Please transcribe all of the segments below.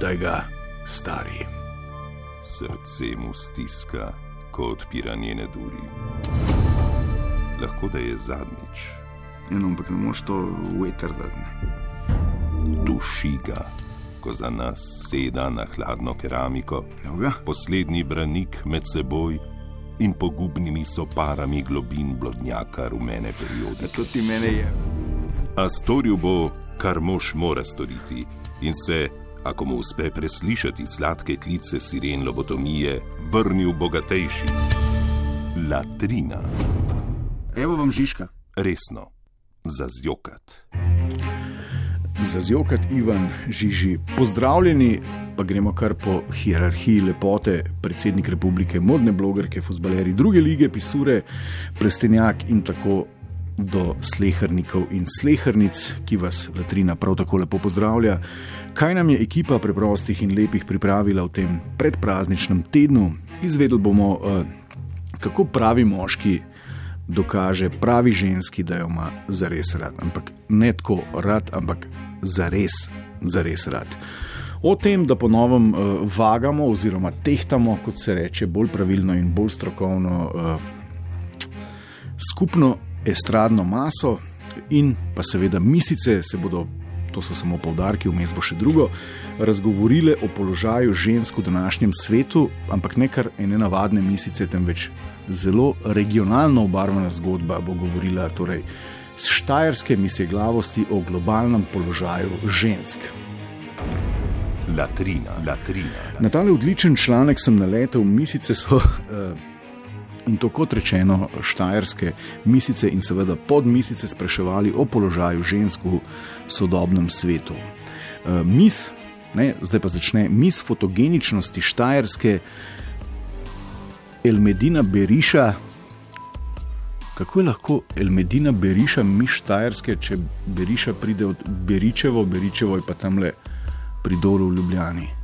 da ga stari. Srce mu stiska, ko odpira njene duri. Lahko da je zadnjič. Eno, ampak ne moreš to veter dati. Duši ga, ko za nas seda na hladno keramiko, Javga? poslednji branik med seboj in pogubnimi soparami globin blodnjaka rumene periode. To ti mene je. A storil bo, kar mož mora storiti, in se, ako mu uspe preslišati sladke klice siren lobotomije, vrnil bogatejši. Latrina, Evo vam Žižka. resno, za zjokat. Za zjokat Ivan Žiži. Pozdravljeni, pa gremo kar po hierarhiji lepote. Predsednik republike, modne blogerke, fusbaleri druge lige, pisure, prestenjak in tako do slehernikov in slehernic, ki vas latrina prav tako lepo pozdravlja. Kaj nam je ekipa preprostih in lepih pripravila v tem predprazničnem tednu? Izvedeli bomo, eh, kako pravi moški dokaže pravi ženski, da jo ima zares rad. Ampak ne tako rad, ampak zares, zares rad. O tem, da ponovem uh, vagamo oziroma tehtamo, kot se reče, bolj pravilno in bolj strokovno, uh, skupno estradno maso in pa seveda misice se bodo. To so samo povdarki, vmes bo še drugo, razgovorile o položaju žensk v današnjem svetu, ampak ne kar ene navadne misice, temveč zelo regionalno obarvana zgodba bo govorila torej z štajerske misije glavosti o globalnem položaju žensk. Latrina, latrina. Na tale odličen članek sem naletel, misice so. Uh, In to kot rečeno, štajerske misice in seveda podmisice spraševali o položaju žensk v sodobnem svetu. Uh, mis, ne, zdaj pa začne mis fotogeničnosti štajerske, Elmedina Beriša. Kako je lahko Elmedina Beriša mi štajerske, če Beriša pride od Beričevo, Beričevo je pa tam le pri dolu v Ljubljani.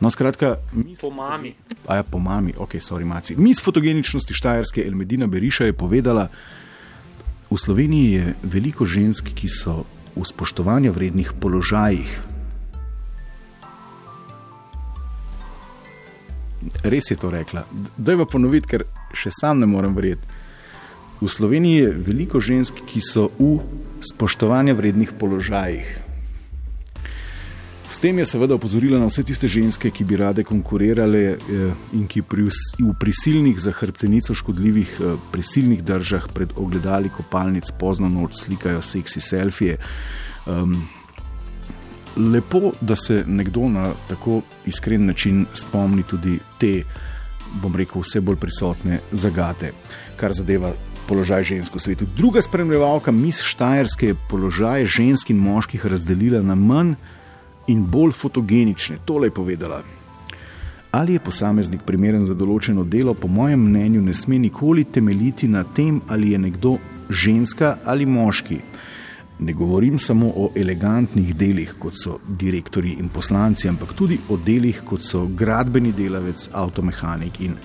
No, skratka, mis, Po mami. a ja, po mami, ok, sorry, maci. Mis fotogeničnosti štajerske Elmedina Beriša je povedala, v Sloveniji je veliko žensk, ki so v spoštovanja vrednih položajih. Res je to rekla. Daj pa ponoviti, ker še sam ne morem verjeti. V Sloveniji je veliko žensk, ki so v spoštovanja vrednih položajih. S tem je seveda opozorila na vse tiste ženske, ki bi rade konkurirale eh, in ki pri, v prisilnih za hrbtenico škodljivih eh, prisilnih držah pred ogledali kopalnic pozno noč slikajo seksi selfije. Um, lepo, da se nekdo na tako iskren način spomni tudi te, bom rekel, vse bolj prisotne zagate, kar zadeva položaj žensk v svetu. Druga spremljevalka, mis Štajerske, je položaj žensk in moških razdelila na manj in bolj fotogenične. Tole je povedala. Ali je posameznik primeren za določeno delo, po mojem mnenju, ne sme nikoli temeljiti na tem, ali je nekdo ženska ali moški. Ne govorim samo o elegantnih delih, kot so direktori in poslanci, ampak tudi o delih, kot so gradbeni delavec, avtomehanik in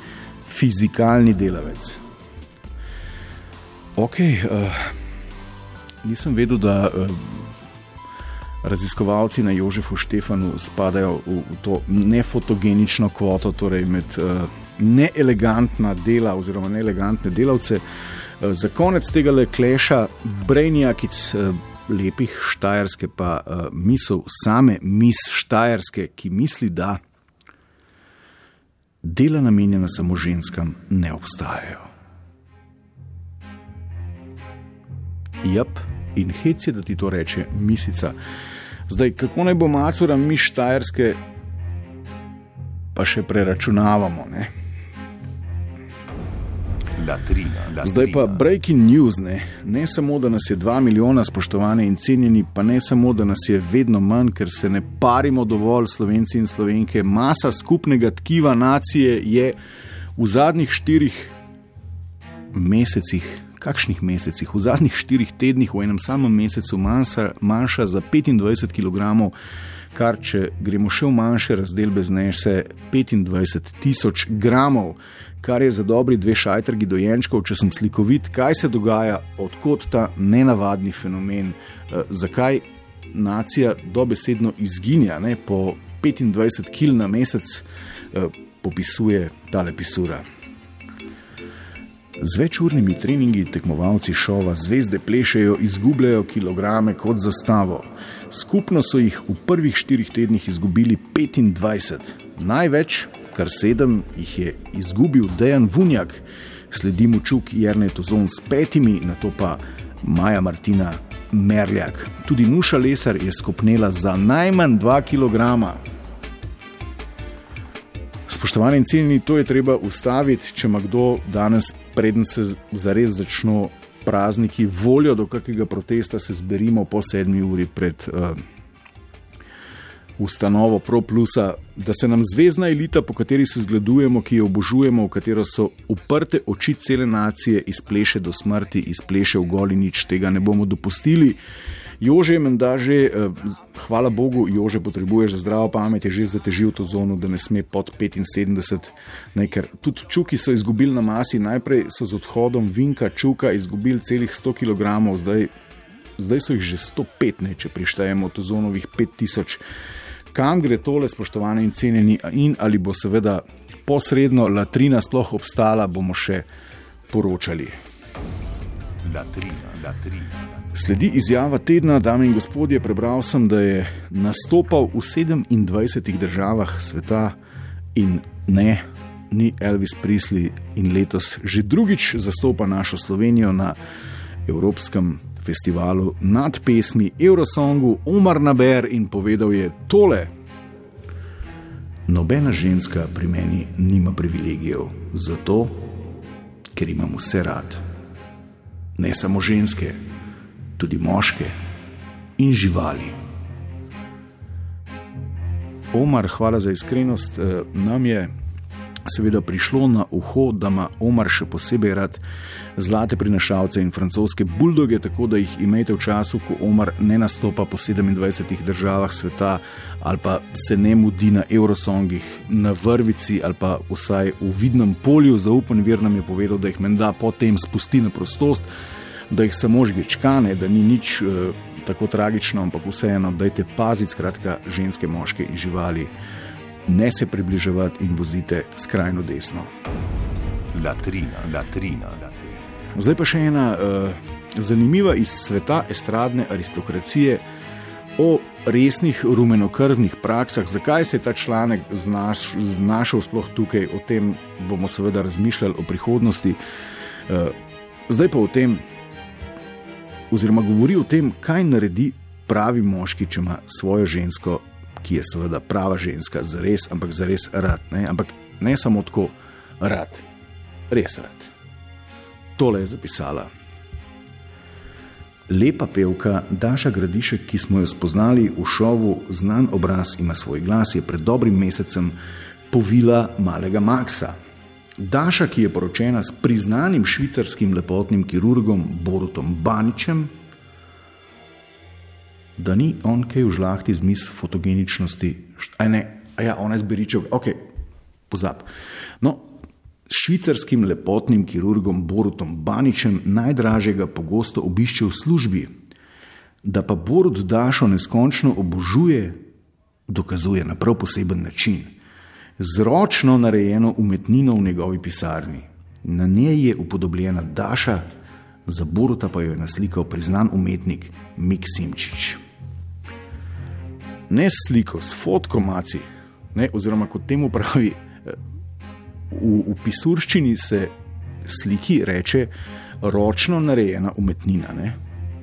fizikalni delavec. Ok, uh, nisem vedel, da uh, raziskovalci na Jožefu Štefanu spadajo v, v to nefotogenično kvoto, torej med uh, neelegantna dela oziroma neelegantne delavce. Uh, za konec tega le kleša Brejnjakic. Uh, Lepih štajerske, pa uh, misel same mis štajerske, ki misli, da dela namenjena samo ženskam ne obstajajo. Jap, in hec je, da ti to reče misica. Zdaj, kako naj bo macura mi štajerske, pa še preračunavamo. Ne? Latrina, latrina. Zdaj pa breaking news. Ne? ne samo, da nas je 2 milijona spoštovane in cenjeni, pa ne samo, da nas je vedno manj, ker se ne parimo dovolj, slovenci in slovenke. Masa skupnega tkiva nacije je v zadnjih štirih mesecih, kakšnih mesecih, v zadnjih štirih tednih, v enem samem mesecu manjša, manjša za 25 kg. Kar, če gremo še v manjše razdelbe, znese 25 tisoč gramov, kar je za dobri dve šajtrgi dojenčkov, če sem slikovit, kaj se dogaja, odkot ta nenavadni fenomen, eh, zakaj nacija dobesedno izginja, ne, po 25 kil na mesec, eh, popisuje tale pisura. Z večurnimi treningi tekmovalci šova Zvezde plešejo, izgubljajo kilograme kot zastavo. Skupno so jih v prvih štirih tednih izgubili 25, največ, kar sedem, jih je izgubil Dejan Vunjak, sledi mu Čuk Jrnej Tozon s petimi, na to pa Maja Martina Merljak. Tudi Nuša Lesar je skopnela za najmanj 2 kg. Spoštovani in cenjeni, to je treba ustaviti, če ima kdo danes, preden se zares začnejo prazniki, voljo do kakega protesta, se zberimo po sedmi uri pred uh, ustanovo ProPlusa, da se nam zvezdna elita, po kateri se zgledujemo, ki jo obožujemo, v katero so uprte oči cele nacije, izpleše do smrti, izpleše v goli nič, tega ne bomo dopustili. Jože menda že, eh, hvala Bogu, Jože potrebuješ zdravo pamet, je že zatežil to zono, da ne sme pod 75, ne, ker tudi čuki so izgubili na masi, najprej so z odhodom Vinka čuka izgubili celih 100 kg, zdaj, zdaj so jih že 105, ne, če prištejemo to zonovih 5000 kam gre tole, spoštovani in cenjeni, in ali bo seveda posredno latrina sploh obstala, bomo še poročali. Latrina, latrina. Sledi izjava tedna, dame in gospodje. Prebral sem, da je nastopal v 27 državah sveta in ne, ni Elvis Presley in letos že drugič zastopa našo Slovenijo na Evropskem festivalu nad pesmi Eurosongu Omar Naber in povedal je tole. Nobena ženska pri meni nima privilegijev, zato ker imam vse rad. Ne samo ženske, tudi moške in živali. Omar, hvala za iskrenost. Eh, nam je seveda prišlo na uho, da ima Omar še posebej rad zlate prinašalce in francoske buldoge, tako da jih imejte v času, ko Omar ne nastopa po 27 državah sveta ali pa se ne mudi na Eurosongih, na vrvici ali pa vsaj v vidnem polju. Zaupen vir nam je povedal, da jih menda potem spusti na prostost, da jih samo žgečkane, da ni nič. Uh, Tako tragično, ampak vseeno, dajte paziti, skratka, ženske, moške in živali ne se približevati in vozite skrajno desno. Latrina, latrina, latrina. Zdaj pa še ena uh, zanimiva iz sveta estradne aristokracije o resnih rumenokrvnih praksah. Zakaj se je ta članek znaš, znašel sploh tukaj, o tem bomo seveda razmišljali v prihodnosti. Uh, zdaj pa o tem, oziroma govori o tem, kaj naredi pravi moški, če ima svojo žensko ki je seveda prava ženska, za res, ampak za res rad. Ne? Ampak ne samo tako rad, res rad. Tole je zapisala. Lepa pevka Daša Gradišek, ki smo jo spoznali v šovu Znan obraz ima svoj glas, je pred dobrim mesecem povila malega Maxa. Daša, ki je poročena s priznanim švicarskim lepotnim kirurgom Borutom Baničem, da ni on kaj v žlahti zmis fotogeničnosti, aj ne, a ja, ona je zberičev, ok, pozab. No, švicarskim lepotnim kirurgom Borutom Baničem najdražjega pogosto obišče v službi, da pa Borut Dašo neskončno obožuje, dokazuje na prav poseben način. Z ročno narejeno umetnino v njegovi pisarni. Na njej je upodobljena Daša, za Boruta pa jo je naslikal priznan umetnik Mik Simčič ne sliko, s fotkomaci, oziroma kot temu pravi eh, v, v pisurščini se sliki reče ročno narejena umetnina. Ne.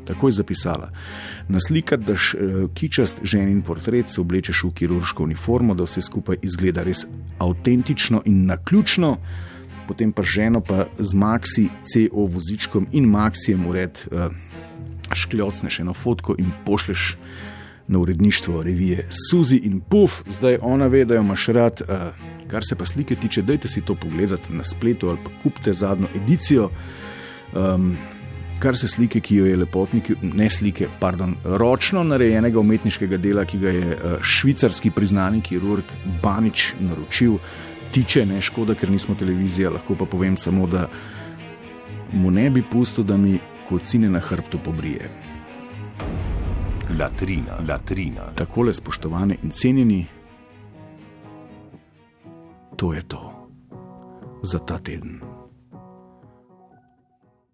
Tako je zapisala. Na slikah daš eh, kičast ženin portret, se oblečeš v kirurško uniformo, da vse skupaj izgleda res avtentično in naključno, potem pa ženo pa z Maxi CO vozičkom in Maxijem ured, uh, škljocneš eno fotko in pošleš na uredništvo revije Suzi in Puf, zdaj ona ve, da jo imaš rad. Uh, kar se pa slike tiče, dajte si to pogledati na spletu ali pa kupite zadnjo edicijo. Um, kar se slike, ki jo je lepotnik, ne slike, pardon, ročno narejenega umetniškega dela, ki ga je uh, švicarski priznani kirurg Banič naročil, tiče ne škoda, ker nismo televizija, lahko pa povem samo, da mu ne bi pustil, da mi kocine na hrbtu pobrije. Latrina, latrina. Takole, spoštovane in cenjeni, to je to za ta teden.